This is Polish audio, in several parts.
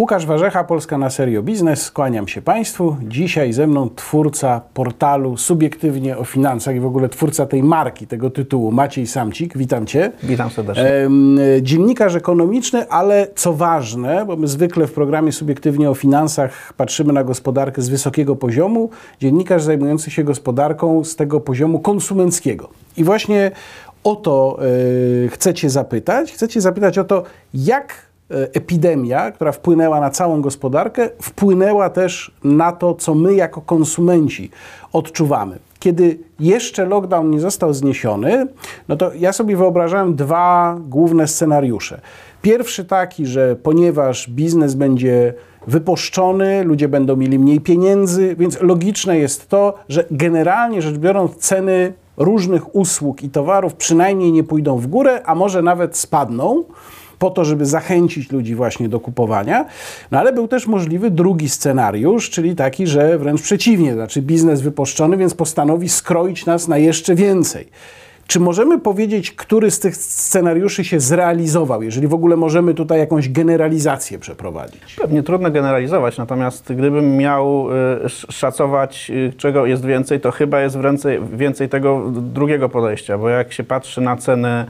Łukasz Warzecha, Polska na serio biznes. Skłaniam się Państwu. Dzisiaj ze mną twórca portalu Subiektywnie o Finansach i w ogóle twórca tej marki, tego tytułu, Maciej Samcik. Witam Cię. Witam serdecznie. Em, dziennikarz ekonomiczny, ale co ważne, bo my zwykle w programie Subiektywnie o Finansach patrzymy na gospodarkę z wysokiego poziomu, dziennikarz zajmujący się gospodarką z tego poziomu konsumenckiego. I właśnie o to e, chcę Cię zapytać. Chcę Cię zapytać o to, jak e, epidemia, która wpłynęła na całą gospodarkę, wpłynęła też na to, co my jako konsumenci odczuwamy. Kiedy jeszcze lockdown nie został zniesiony, no to ja sobie wyobrażałem dwa główne scenariusze. Pierwszy taki, że ponieważ biznes będzie wypuszczony, ludzie będą mieli mniej pieniędzy, więc logiczne jest to, że generalnie rzecz biorąc ceny różnych usług i towarów przynajmniej nie pójdą w górę, a może nawet spadną po to, żeby zachęcić ludzi właśnie do kupowania. No ale był też możliwy drugi scenariusz, czyli taki, że wręcz przeciwnie, znaczy biznes wypuszczony, więc postanowi skroić nas na jeszcze więcej. Czy możemy powiedzieć, który z tych scenariuszy się zrealizował, jeżeli w ogóle możemy tutaj jakąś generalizację przeprowadzić? Pewnie trudno generalizować, natomiast gdybym miał y, sz- szacować, y, czego jest więcej, to chyba jest więcej, więcej tego drugiego podejścia, bo jak się patrzy na ceny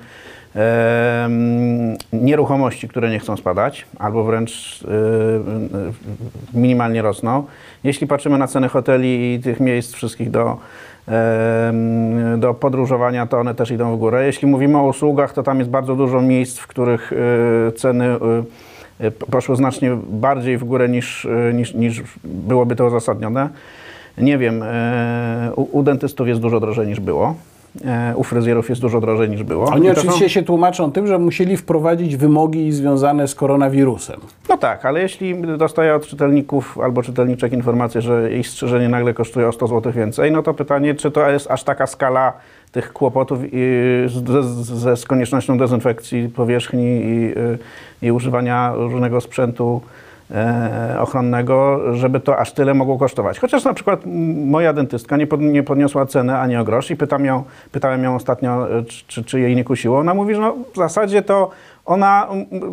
nieruchomości, które nie chcą spadać, albo wręcz y, minimalnie rosną, jeśli patrzymy na ceny hoteli i tych miejsc wszystkich do, do podróżowania, to one też idą w górę. Jeśli mówimy o usługach, to tam jest bardzo dużo miejsc, w których y, ceny y, poszły znacznie bardziej w górę niż, niż, niż byłoby to uzasadnione. Nie wiem, e, u, u dentystów jest dużo drożej niż było. E, U fryzjerów jest dużo drożej niż było. Oni to są- oczywiście się tłumaczą tym, że musieli wprowadzić wymogi związane z koronawirusem. No tak, ale jeśli dostaję od czytelników albo czytelniczek informację, że ich strzyżenie nagle kosztuje o 100 zł więcej, no to pytanie, czy to jest aż taka skala tych kłopotów z, z, z koniecznością dezynfekcji powierzchni i, y, i używania różnego sprzętu ochronnego, żeby to aż tyle mogło kosztować. Chociaż na przykład moja dentystka nie, pod, nie podniosła ceny ani o grosz i pytam ją, pytałem ją ostatnio, e, czy, czy jej nie kusiło. Ona mówi, że no, w zasadzie to ona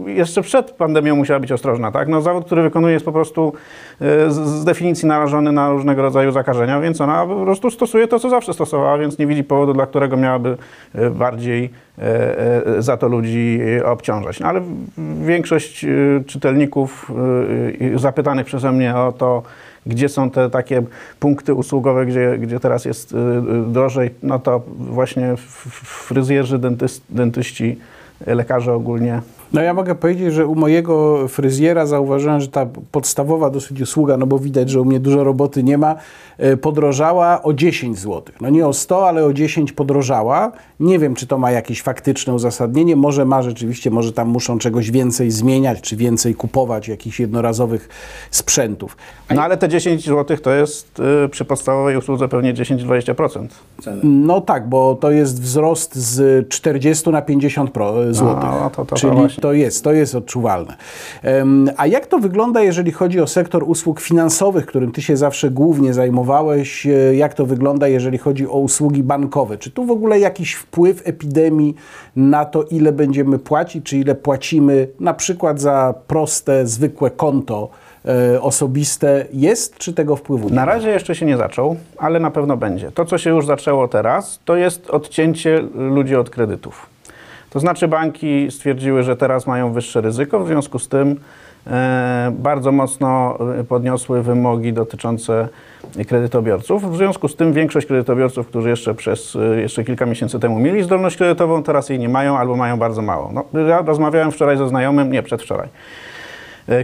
jeszcze przed pandemią musiała być ostrożna, tak? No, zawód, który wykonuje jest po prostu e, z, definicji narażony na różnego rodzaju zakażenia, więc ona po prostu stosuje to, co zawsze stosowała, więc nie widzi powodu, dla którego miałaby e, bardziej e, za to ludzi obciążać. No, ale większość czytelników zapytanych przeze mnie o to, gdzie są te takie punkty usługowe, gdzie, gdzie teraz jest y, y, drożej, no to właśnie fryzjerzy, dentyści, lekarze ogólnie. No ja mogę powiedzieć, że u mojego fryzjera zauważyłem, że ta podstawowa dosyć usługa, no bo widać, że u mnie dużo roboty nie ma, e, podrożała o 10 zł. No nie o 100, ale o 10 podrożała. Nie wiem, czy to ma jakieś faktyczne uzasadnienie. Może ma rzeczywiście, może tam muszą czegoś więcej zmieniać, czy więcej kupować jakichś jednorazowych sprzętów. No ale te 10 zł to jest y, przy podstawowej usłudze pewnie 10-20% ceny. No tak, bo to jest wzrost z 40 na 50 pro, złotych. no to- to- to Czyli właśnie. To jest, to jest odczuwalne. A jak to wygląda, jeżeli chodzi o sektor usług finansowych, którym ty się zawsze głównie zajmowałeś? E, Jak to wygląda, jeżeli chodzi o usługi bankowe? Czy tu w ogóle jakiś wpływ epidemii na to, ile będziemy płacić, czy ile płacimy na przykład za proste, zwykłe konto e, osobiste jest, czy tego wpływu nie Na razie jeszcze się nie zaczął, ale na pewno będzie. To, co się już zaczęło teraz, to jest odcięcie ludzi od kredytów. To znaczy banki stwierdziły, że teraz mają wyższe ryzyko, w związku z tym e, bardzo mocno e, podniosły wymogi dotyczące kredytobiorców. W związku z tym większość kredytobiorców, którzy jeszcze przez e, jeszcze kilka miesięcy temu mieli zdolność kredytową, teraz jej nie mają albo mają bardzo mało. No, ja rozmawiałem wczoraj ze znajomym, nie przedwczoraj,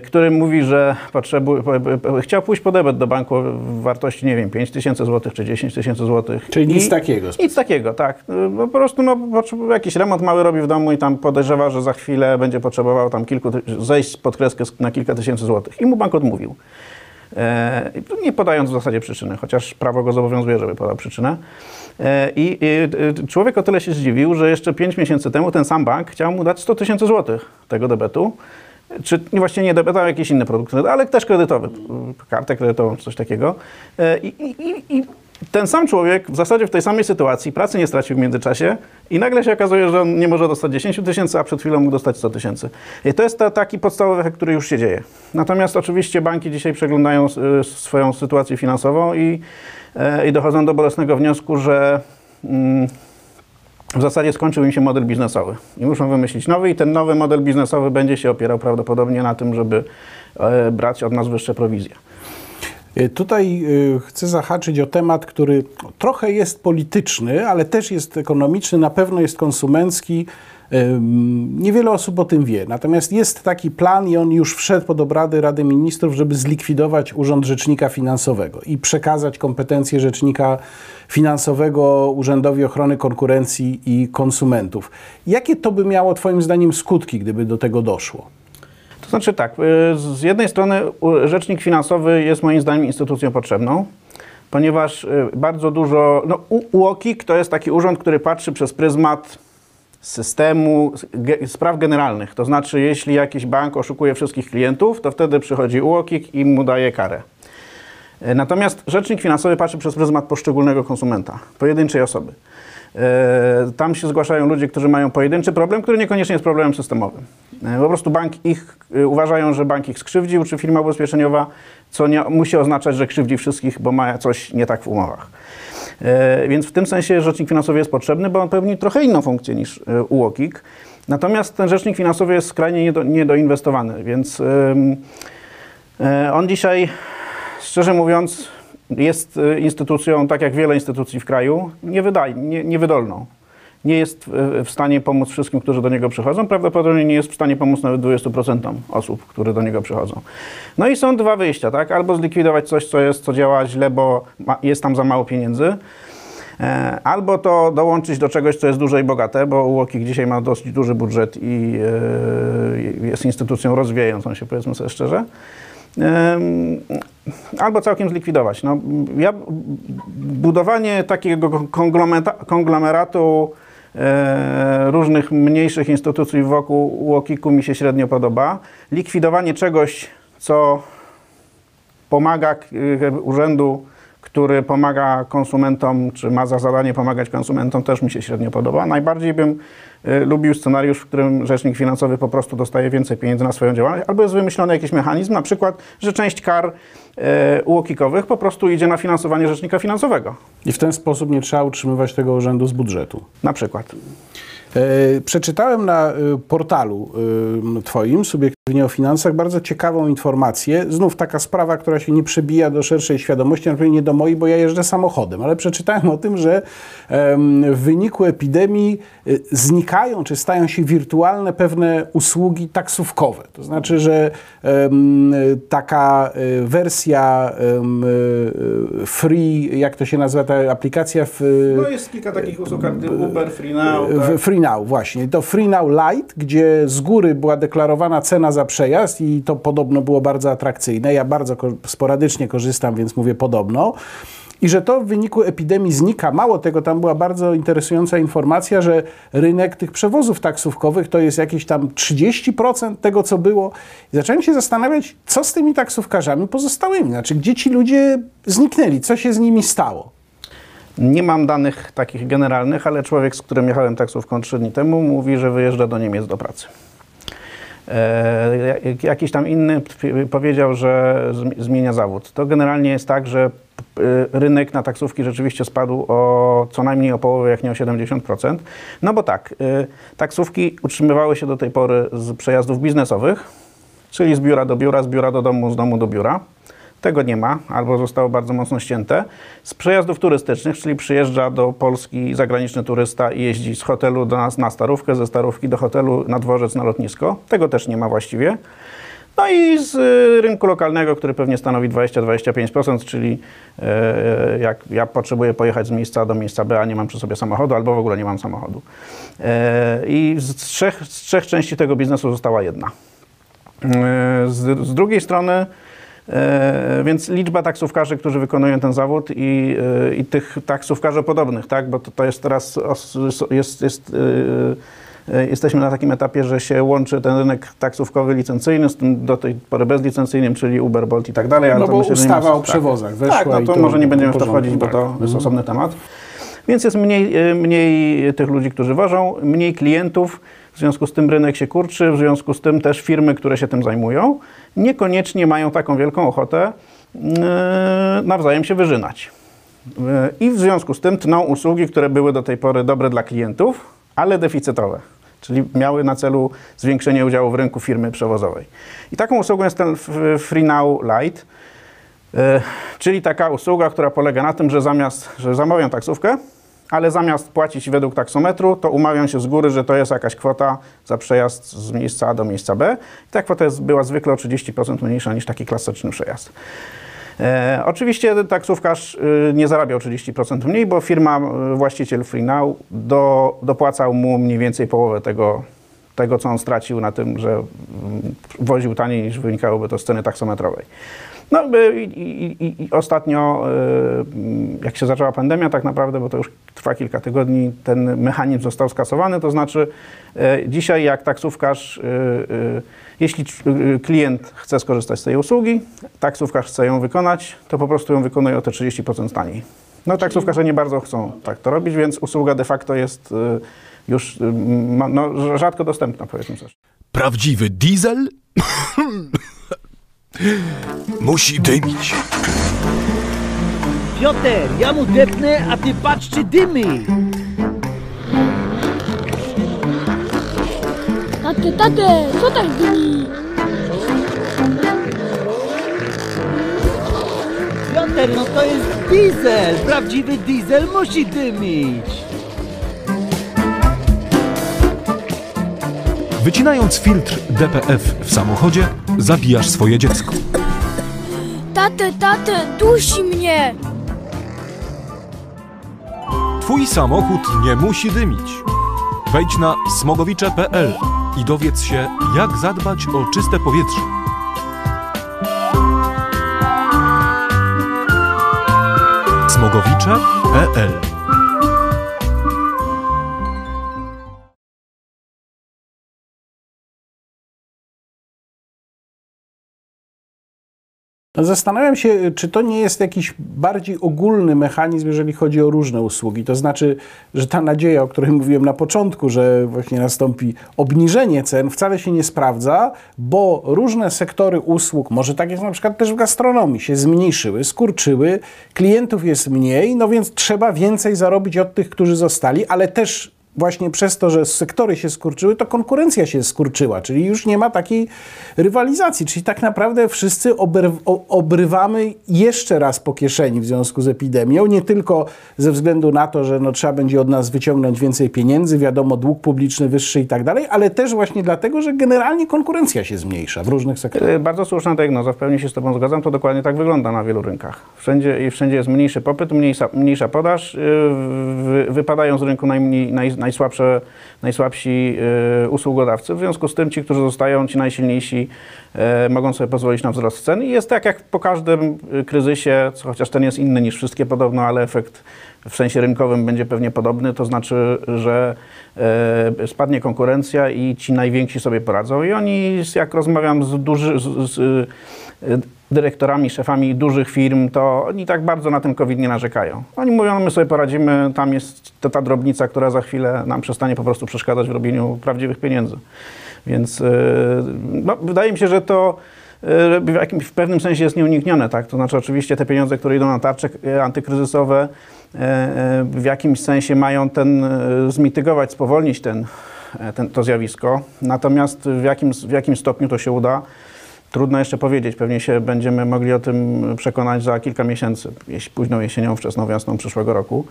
który mówi, że potrzebu, po- po- chciał pójść po debet do banku w wartości, nie wiem, 5 tysięcy złotych czy 10 tysięcy złotych. Czyli nic I- takiego. Nic takiego, tak. Y, Po prostu no, jakiś remont mały robi w domu i tam podejrzewa, że za chwilę będzie potrzebował tam kilku, zejść pod kreskę na kilka tysięcy złotych. I mu bank odmówił. E, nie podając w zasadzie przyczyny, chociaż prawo go zobowiązuje, żeby podał przyczynę. E, I i, człowiek o tyle się zdziwił, że jeszcze 5 miesięcy temu ten sam bank chciał mu dać 100 tysięcy złotych tego debetu. Czy nie, właściwie nie debet, a jakiś inny produkt, ale też kredytowy, kartę kredytową czy coś takiego. E, I, i, i, ten sam człowiek w zasadzie w tej samej sytuacji pracy nie stracił w międzyczasie i nagle się okazuje, że on nie może dostać 10 tysięcy, a przed chwilą mógł dostać 100 tysięcy. I to jest ta, taki podstawowy efekt, który już się dzieje. Natomiast oczywiście banki dzisiaj przeglądają y, swoją sytuację finansową i, y, i dochodzą do bolesnego wniosku, że mm, w zasadzie skończył im się model biznesowy i muszą wymyślić nowy i ten nowy model biznesowy będzie się opierał prawdopodobnie na tym, żeby y, brać od nas wyższe prowizje. Y, tutaj y, chcę zahaczyć o temat, który trochę jest polityczny, ale też jest ekonomiczny, na pewno jest konsumencki. Niewiele osób o tym wie. Natomiast jest taki plan i on już wszedł pod obrady Rady Ministrów, żeby zlikwidować Urząd Rzecznika Finansowego i przekazać kompetencje Rzecznika Finansowego Urzędowi Ochrony Konkurencji i Konsumentów. Jakie to by miało Twoim zdaniem skutki, gdyby do tego doszło? Znaczy tak, y, z jednej strony rzecznik finansowy jest moim zdaniem instytucją potrzebną, ponieważ y, bardzo dużo, no UOKiK to jest taki urząd, który patrzy przez pryzmat systemu spraw generalnych. To znaczy, jeśli jakiś bank oszukuje wszystkich klientów, to wtedy przychodzi UOKiK i mu daje karę. Y, natomiast rzecznik finansowy patrzy przez pryzmat poszczególnego konsumenta, pojedynczej osoby. Tam się zgłaszają ludzie, którzy mają pojedynczy problem, który niekoniecznie jest problemem systemowym. E, po prostu bank ich, e, uważają, że bank ich skrzywdził, czy firma ubezpieczeniowa, co nie musi oznaczać, że krzywdzi wszystkich, bo ma coś nie tak w umowach. E, więc w tym sensie rzecznik finansowy jest potrzebny, bo on pełni trochę inną funkcję niż UOKiK. Natomiast ten rzecznik finansowy jest skrajnie niedo, niedoinwestowany, więc on dzisiaj, szczerze mówiąc, jest instytucją, tak jak wiele instytucji w kraju, niewydaj, niewydolną nie jest w stanie pomóc wszystkim, którzy do niego przychodzą. Prawdopodobnie nie jest w stanie pomóc nawet 20% osób, które do niego przychodzą. No i są dwa wyjścia, tak? Albo zlikwidować coś, co jest, co działa źle, bo jest tam za mało pieniędzy. E, albo to dołączyć do czegoś, co jest duże i bogate, bo UOKiK dzisiaj ma dosyć duży budżet i e, jest instytucją rozwijającą się, powiedzmy sobie szczerze albo całkiem zlikwidować. No, ja, budowanie takiego konglomeratu E, różnych mniejszych instytucji wokół UOKiK-u mi się średnio podoba. Likwidowanie czegoś, co pomaga e, urzędu, który pomaga konsumentom, czy ma za zadanie pomagać konsumentom, też mi się średnio podoba. Najbardziej bym lubił scenariusz, w którym rzecznik finansowy po prostu dostaje więcej pieniędzy na swoją działalność, albo jest wymyślony jakiś mechanizm, na przykład, że część kar UOKiK-owych po prostu idzie na finansowanie rzecznika finansowego. I w ten sposób nie trzeba utrzymywać tego urzędu z budżetu. Na przykład. E, przeczytałem na e, portalu e, Twoim, subiektywnie o finansach, bardzo ciekawą informację. Znów taka sprawa, która się nie przebija do szerszej świadomości, na nie do mojej, bo ja jeżdżę samochodem, ale przeczytałem o tym, że w wyniku epidemii znikają czy stają się wirtualne pewne usługi taksówkowe. To znaczy, że taka wersja free, jak to się nazywa ta aplikacja? W, no jest kilka takich usług, Uber, Free Now. Tak? Free Now, właśnie. To Free Now Light, gdzie z góry była deklarowana cena za przejazd i to podobno było bardzo atrakcyjne. Ja bardzo sporadycznie korzystam, więc mówię podobno i że to w wyniku epidemii znika. Mało tego, tam była bardzo interesująca informacja, że rynek tych przewozów taksówkowych to jest jakieś tam 30% tego, co było. I zacząłem się zastanawiać, co z tymi taksówkarzami pozostałymi, znaczy gdzie ci ludzie zniknęli, co się z nimi stało. Nie mam danych takich generalnych, ale człowiek, z którym jechałem taksówką trzy dni temu, mówi, że wyjeżdża do Niemiec do pracy. E, jakiś tam inny powiedział, że zmienia zawód. To generalnie jest tak, że e, rynek na taksówki rzeczywiście spadł o co najmniej o połowę, jak nie o 70%. No bo tak, e, taksówki utrzymywały się do tej pory z przejazdów biznesowych, czyli z biura do biura, z biura do domu, z domu do biura. Tego nie ma, albo zostało bardzo mocno ścięte. Z przejazdów turystycznych, czyli przyjeżdża do Polski zagraniczny turysta i jeździ z hotelu do nas na starówkę, ze starówki do hotelu na dworzec, na lotnisko. Tego też nie ma właściwie. No i z y, rynku lokalnego, który pewnie stanowi 20-25%, czyli e, jak ja potrzebuję pojechać z miejsca A do miejsca B, a nie mam przy sobie samochodu, albo w ogóle nie mam samochodu. I z trzech, z trzech części tego biznesu została jedna. Z, z drugiej strony więc liczba taksówkarzy, którzy wykonują ten zawód i, e, i tych taksówkarzy podobnych, tak? bo to, to jest teraz jest, jest e, jesteśmy na takim etapie, że się łączy ten rynek taksówkowy licencyjny z tym do tej pory bezlicencyjnym, czyli Uber, Bolt i tak dalej. ale No to bo myślę, ma- ustawa o tak. przewozach weszła Tak, no to to może nie będziemy w to wchodzić, bo to tak. jest osobny temat. Więc jest mniej, e, mniej tych ludzi, którzy wożą, mniej klientów, w związku z tym rynek się kurczy, w związku z tym też firmy, które się tym zajmują, niekoniecznie mają taką wielką ochotę e, nawzajem się wyżynać. E, I w związku z tym tną usługi, które były do tej pory dobre dla klientów, ale deficytowe, czyli miały na celu zwiększenie udziału w rynku firmy przewozowej. I taką usługą jest ten F- Free Now Lite, e, czyli taka usługa, która polega na tym, że zamiast, że zamawiam taksówkę, ale zamiast płacić według taksometru, to umawiam się z góry, że to jest jakaś kwota za przejazd z miejsca A do miejsca B. I ta kwota jest, była zwykle o 30% mniejsza niż taki klasyczny przejazd. E, oczywiście taksówkarz y, nie zarabiał 30% mniej, bo firma, y, właściciel FreeNow do, dopłacał mu mniej więcej połowę tego, tego, co on stracił na tym, że mm, woził taniej niż wynikałoby to z ceny taksometrowej. No i, i, i, ostatnio, y, jak się zaczęła pandemia, tak naprawdę, bo to już trwa kilka tygodni, ten mechanizm został skasowany, to znaczy y, dzisiaj jak taksówkarz, y, jeśli klient chce skorzystać z tej usługi, taksówkarz chce ją wykonać, to po prostu ją wykonuje o te 30% taniej. No taksówkarze nie bardzo chcą tak to robić, więc usługa de facto jest już no, rzadko dostępna, powiedzmy sobie. Prawdziwy diesel musi dymić. Piotr, ja mu depnę, a ty patrz czy dymy. Tate, tate, co tak dymi? Piotr, no to jest diesel. Prawdziwy diesel musi dymić. Wycinając filtr DPF w samochodzie, zabijasz swoje dziecko. Tate, tate, dusi mnie! Twój samochód nie musi dymić. Wejdź na smogowicze.pl i dowiedz się, jak zadbać o czyste powietrze. smogowicze.pl Zastanawiam się, czy to nie jest jakiś bardziej ogólny mechanizm, jeżeli chodzi o różne usługi. To znaczy, że ta nadzieja, o której mówiłem na początku, że właśnie nastąpi obniżenie cen, wcale się nie sprawdza, bo różne sektory usług, może tak jest na przykład też w gastronomii, się zmniejszyły, skurczyły, klientów jest mniej, no więc trzeba więcej zarobić od tych, którzy zostali, ale też właśnie przez to, że sektory się skurczyły, to konkurencja się skurczyła, czyli już nie ma takiej rywalizacji, czyli tak naprawdę wszyscy obrywamy jeszcze raz po kieszeni w związku z epidemią, nie tylko ze względu na to, że no, trzeba będzie od nas wyciągnąć więcej pieniędzy, wiadomo, dług publiczny wyższy i tak dalej, ale też właśnie dlatego, że generalnie konkurencja się zmniejsza w różnych sektorach. E, Bardzo słuszna diagnoza, w pełni się z Tobą zgadzam, to dokładnie tak wygląda na wielu rynkach. Wszędzie, wszędzie jest mniejszy popyt, mniejsza, mniejsza podaż, e, wy, wypadają z rynku najmniej, naj, najsłabsze, najsłabsi e, usługodawcy, w związku z tym ci, którzy zostają, ci najsilniejsi, e, mogą sobie pozwolić na wzrost cen. I jest tak jak po każdym e, kryzysie, co chociaż ten jest inny niż wszystkie podobno, ale efekt w sensie rynkowym będzie pewnie podobny, to znaczy, że spadnie konkurencja i ci najwięksi sobie poradzą. I oni, jak rozmawiam z, duży, z, z e, dyrektorami, szefami dużych firm, to oni tak bardzo na ten COVID nie narzekają. Oni mówią, no my sobie poradzimy, tam jest ta, ta drobnica, która za chwilę nam przestanie po prostu przeszkadzać w robieniu prawdziwych pieniędzy. Więc e, no, wydaje mi się, że to e, w, jakim, w pewnym sensie jest nieuniknione. Tak? To znaczy oczywiście te pieniądze, które idą na tarcze e, antykryzysowe, w jakimś sensie mają ten, zmitygować, spowolnić ten, ten, to zjawisko. Natomiast w jakim, w jakim stopniu to się uda, trudno jeszcze powiedzieć. Pewnie się będziemy mogli o tym przekonać za kilka miesięcy, późną jesienią, wczesną wiosną przyszłego roku.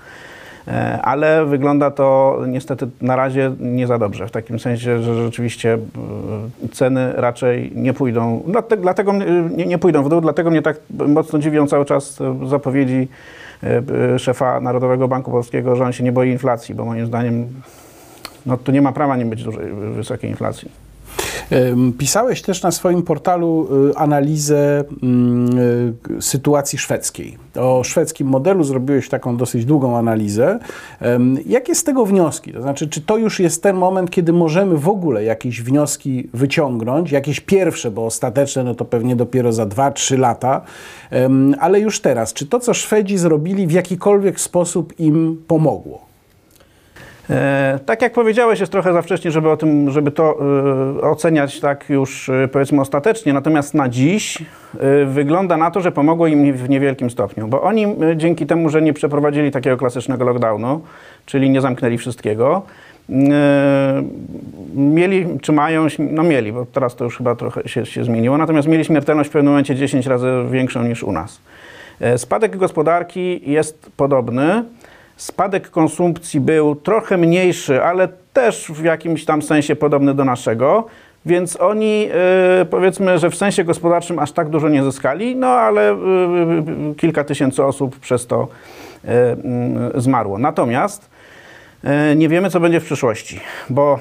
E, Ale wygląda to niestety na razie nie za dobrze, w takim sensie, że rzeczywiście e, ceny raczej nie pójdą, dlatego, mnie- nie, nie pójdą w dół, dlatego mnie tak mocno dziwią cały czas e, zapowiedzi e, e, szefa Narodowego Banku Polskiego, że on się nie boi inflacji, bo moim zdaniem no, tu nie ma prawa nie być dużej, wysokiej inflacji. Pisałeś też na swoim portalu y, analizę mm, y, sytuacji szwedzkiej. O szwedzkim modelu zrobiłeś taką dosyć długą analizę. Jakie z tego wnioski? To znaczy, czy to już jest ten moment, kiedy możemy w ogóle jakieś wnioski wyciągnąć, jakieś pierwsze, bo ostateczne no to pewnie dopiero za 2-3 lata, ale już teraz, czy to, co Szwedzi zrobili, w jakikolwiek sposób im pomogło? E, tak jak powiedziałeś, jest trochę za wcześnie, żeby o tym, żeby to e, oceniać tak już e, powiedzmy ostatecznie. Natomiast na dziś wygląda na to, że pomogło im w niewielkim stopniu, bo oni dzięki temu, że nie przeprowadzili takiego klasycznego lockdownu, czyli nie zamknęli wszystkiego, mieli, czy mają, no mieli, bo teraz to już chyba trochę się, się zmieniło, natomiast mieli śmiertelność w pewnym momencie 10 razy większą niż u nas. Spadek gospodarki jest podobny. Spadek konsumpcji był trochę mniejszy, ale też w jakimś tam sensie podobny do naszego. Więc oni e, powiedzmy, że w sensie gospodarczym aż tak dużo nie zyskali, no ale e, e, kilka tysięcy osób przez to mm, zmarło. Natomiast nie wiemy, co będzie w przyszłości, bo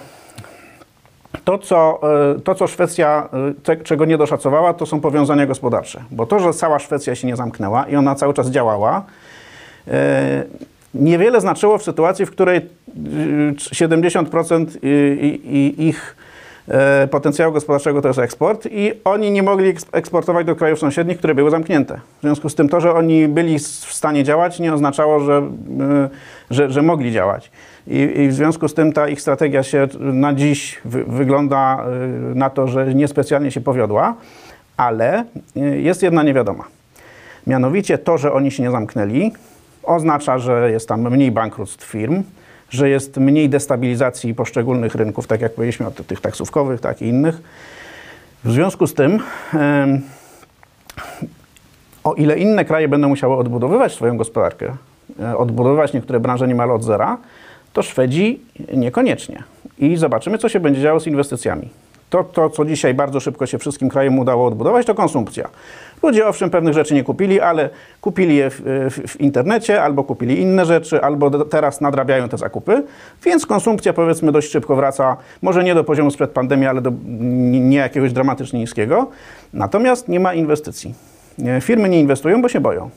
to, co, to, co Szwecja, czego nie doszacowała, to są powiązania gospodarcze. Bo to, że cała Szwecja się nie zamknęła i ona cały czas działała, niewiele znaczyło w sytuacji, w której y, 70% i- i- i ich e, potencjału gospodarczego to jest eksport i oni nie mogli eks- eksportować do krajów sąsiednich, które były zamknięte. W związku z tym to, że oni byli w stanie działać, nie oznaczało, że, e, że, że mogli działać. I, I w związku z tym ta ich strategia się na dziś wy, wygląda e, na to, że niespecjalnie się powiodła, ale jest jedna niewiadoma. Mianowicie to, że oni się nie zamknęli, oznacza, że jest tam mniej bankructw firm, że jest mniej destabilizacji poszczególnych rynków, tak jak powiedzieliśmy o ty- tych taksówkowych, tak i innych. W związku z tym, o ile inne kraje będą musiały odbudowywać swoją gospodarkę, e, odbudowywać niektóre branże niemal od zera, to Szwedzi niekoniecznie. I zobaczymy, co się będzie działo z inwestycjami. To, to, co dzisiaj bardzo szybko się wszystkim krajom udało odbudować, to konsumpcja. Ludzie owszem pewnych rzeczy nie kupili, ale kupili je w, w, w internecie, albo kupili inne rzeczy, albo teraz nadrabiają te zakupy, więc konsumpcja powiedzmy dość szybko wraca, może nie do poziomu sprzed pandemii, ale do nie jakiegoś dramatycznie niskiego. Natomiast nie ma inwestycji. Nie, Firmy nie inwestują, bo się boją.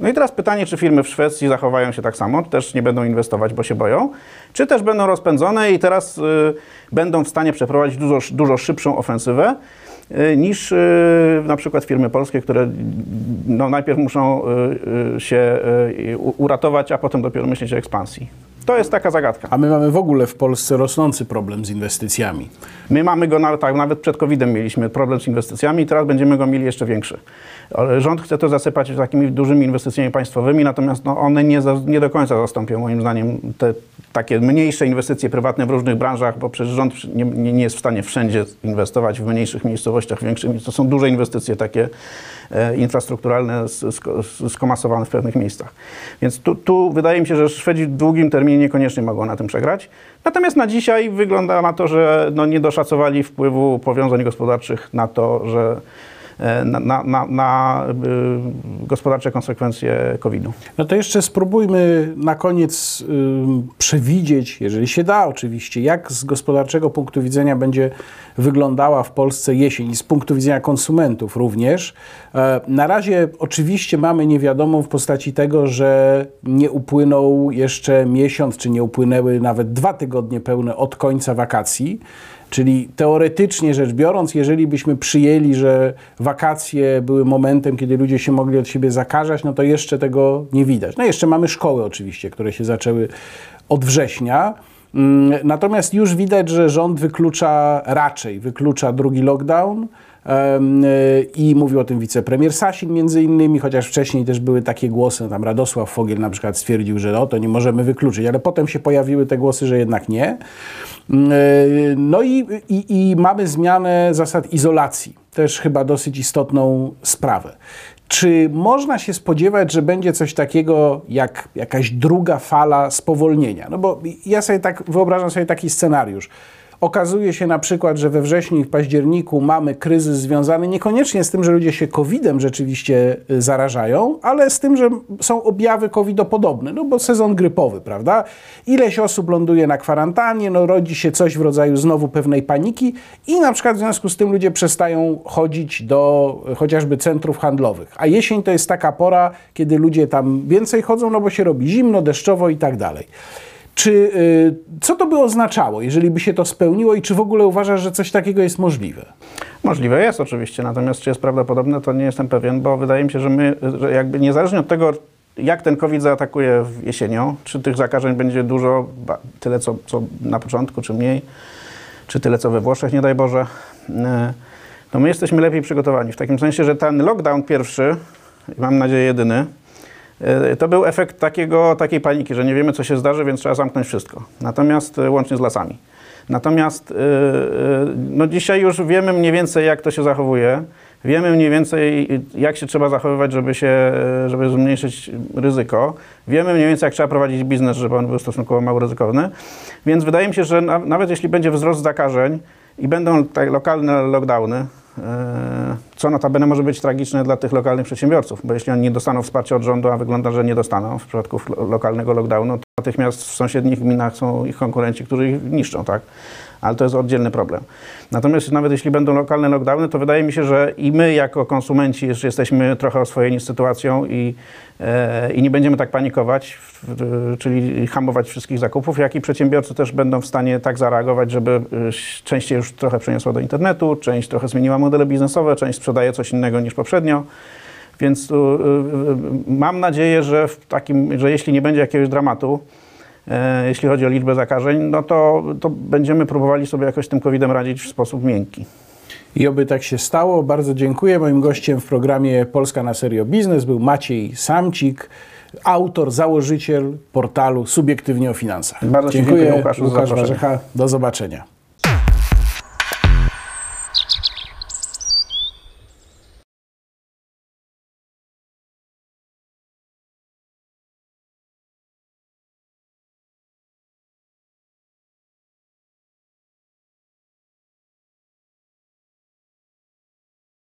No i teraz pytanie, czy firmy w Szwecji zachowają się tak samo, też nie będą inwestować, bo się boją, czy też będą rozpędzone i teraz y, będą w stanie przeprowadzić dużo, dużo szybszą ofensywę niż y, na przykład firmy polskie, które no, najpierw muszą y, się uratować, a potem dopiero myśleć o ekspansji. To jest taka zagadka. A my mamy w ogóle w Polsce rosnący problem z inwestycjami. My mamy go tak, nawet przed COVID-em mieliśmy problem z inwestycjami i teraz będziemy go mieli jeszcze większy. Rząd chce to zasypać takimi dużymi inwestycjami państwowymi, natomiast no, one nie, za, nie do końca zastąpią moim zdaniem te takie mniejsze inwestycje prywatne w różnych branżach, bo przecież rząd nie, nie, nie jest w stanie wszędzie inwestować w mniejszych miejscowościach, większych. To są duże inwestycje takie e, infrastrukturalne sk- sk- skomasowane w pewnych miejscach. Więc tu, tu wydaje mi się, że Szwedzi w długim terminie niekoniecznie mogą na tym przegrać. Natomiast na dzisiaj wygląda na to, że no nie doszacowali wpływu powiązań gospodarczych na to, że na, na, na, na y, gospodarcze konsekwencje COVID-u. No to jeszcze spróbujmy na koniec przewidzieć, jeżeli się da oczywiście, jak z gospodarczego punktu widzenia będzie wyglądała w Polsce jesień i z punktu widzenia konsumentów również. E, na razie oczywiście mamy niewiadomą w postaci tego, że nie upłynął jeszcze miesiąc, czy nie upłynęły nawet dwa tygodnie pełne od końca wakacji. Czyli teoretycznie rzecz biorąc, jeżeli byśmy przyjęli, że wakacje były momentem, kiedy ludzie się mogli od siebie zakażać, no to jeszcze tego nie widać. No jeszcze mamy szkoły oczywiście, które się zaczęły od września. Mm, Natomiast już widać, że rząd wyklucza raczej, wyklucza drugi lockdown. Y, I mówił o tym wicepremier Sasin między innymi, chociaż wcześniej też były takie głosy, tam Radosław Fogiel na przykład stwierdził, że no, to nie możemy wykluczyć, ale potem się pojawiły te głosy, że jednak nie. Mm, y, No i, i, i mamy zmianę zasad izolacji, też chyba dosyć istotną sprawę. Czy można się spodziewać, że będzie coś takiego jak jakaś druga fala spowolnienia? No bo ja sobie tak wyobrażam sobie taki scenariusz. Okazuje się na przykład, że we wrześniu i w październiku mamy kryzys związany niekoniecznie z tym, że ludzie się COVID-em rzeczywiście y, zarażają, ale z tym, że są objawy COVID-podobne, no bo sezon grypowy, prawda? Ileś osób ląduje na kwarantannie, no rodzi się coś w rodzaju znowu pewnej paniki i na przykład w związku z tym ludzie przestają chodzić do y, chociażby centrów handlowych. A jesień to jest taka pora, kiedy ludzie tam więcej chodzą, no bo się robi zimno, deszczowo i tak dalej. Czy, y, co to by oznaczało, jeżeli by się to spełniło i czy w ogóle uważasz, że coś takiego jest możliwe? Możliwe jest oczywiście, natomiast czy jest prawdopodobne, to nie jestem pewien, bo wydaje mi się, że my, że jakby niezależnie od tego, jak ten COVID zaatakuje jesienią, czy tych zakażeń będzie dużo, tyle co, co na początku, czy mniej, czy tyle co we Włoszech, nie daj Boże, to my jesteśmy lepiej przygotowani. W takim sensie, że ten lockdown pierwszy, mam nadzieję jedyny, to był efekt takiego, takiej paniki, że nie wiemy, co się zdarzy, więc trzeba zamknąć wszystko. Natomiast e, łącznie z lasami. Natomiast e, e, no dzisiaj już wiemy mniej więcej, jak to się zachowuje. Wiemy mniej więcej, jak się trzeba zachowywać, żeby, się, e, żeby zmniejszyć ryzyko. Wiemy mniej więcej, jak trzeba prowadzić biznes, żeby on był stosunkowo mało ryzykowny. Więc wydaje mi się, że na, nawet jeśli będzie wzrost zakażeń i będą tak lokalne lockdowny, e, co notabene może być tragiczne dla tych lokalnych przedsiębiorców, bo jeśli oni nie dostaną wsparcia od rządu, a wygląda, że nie dostaną w przypadku lo- lokalnego lockdownu, to natychmiast w sąsiednich gminach są ich konkurenci, którzy ich niszczą, tak? Ale to jest oddzielny problem. Natomiast nawet jeśli będą lokalne lockdowny, to wydaje mi się, że i my jako konsumenci jeszcze jesteśmy trochę oswojeni z sytuacją i, e, i nie będziemy tak panikować, w, czyli hamować wszystkich zakupów, jak i przedsiębiorcy też będą w stanie tak zareagować, żeby e, część już trochę przeniosła do internetu, część trochę zmieniła modele biznesowe, część sprzedaje coś innego niż poprzednio. Więc y, y, mam nadzieję, że, w takim, że jeśli nie będzie jakiegoś dramatu, jeśli chodzi o liczbę zakażeń, no to, to będziemy próbowali sobie jakoś tym COVID-em radzić w sposób miękki. I oby tak się stało. Bardzo dziękuję. Moim gościem w programie Polska na Serio Biznes był Maciej Samcik, autor, założyciel portalu Subiektywnie o Finansach. Bardzo dziękuję. dziękuję, Łukaszu, Łukasz. Warzecha. Do zobaczenia.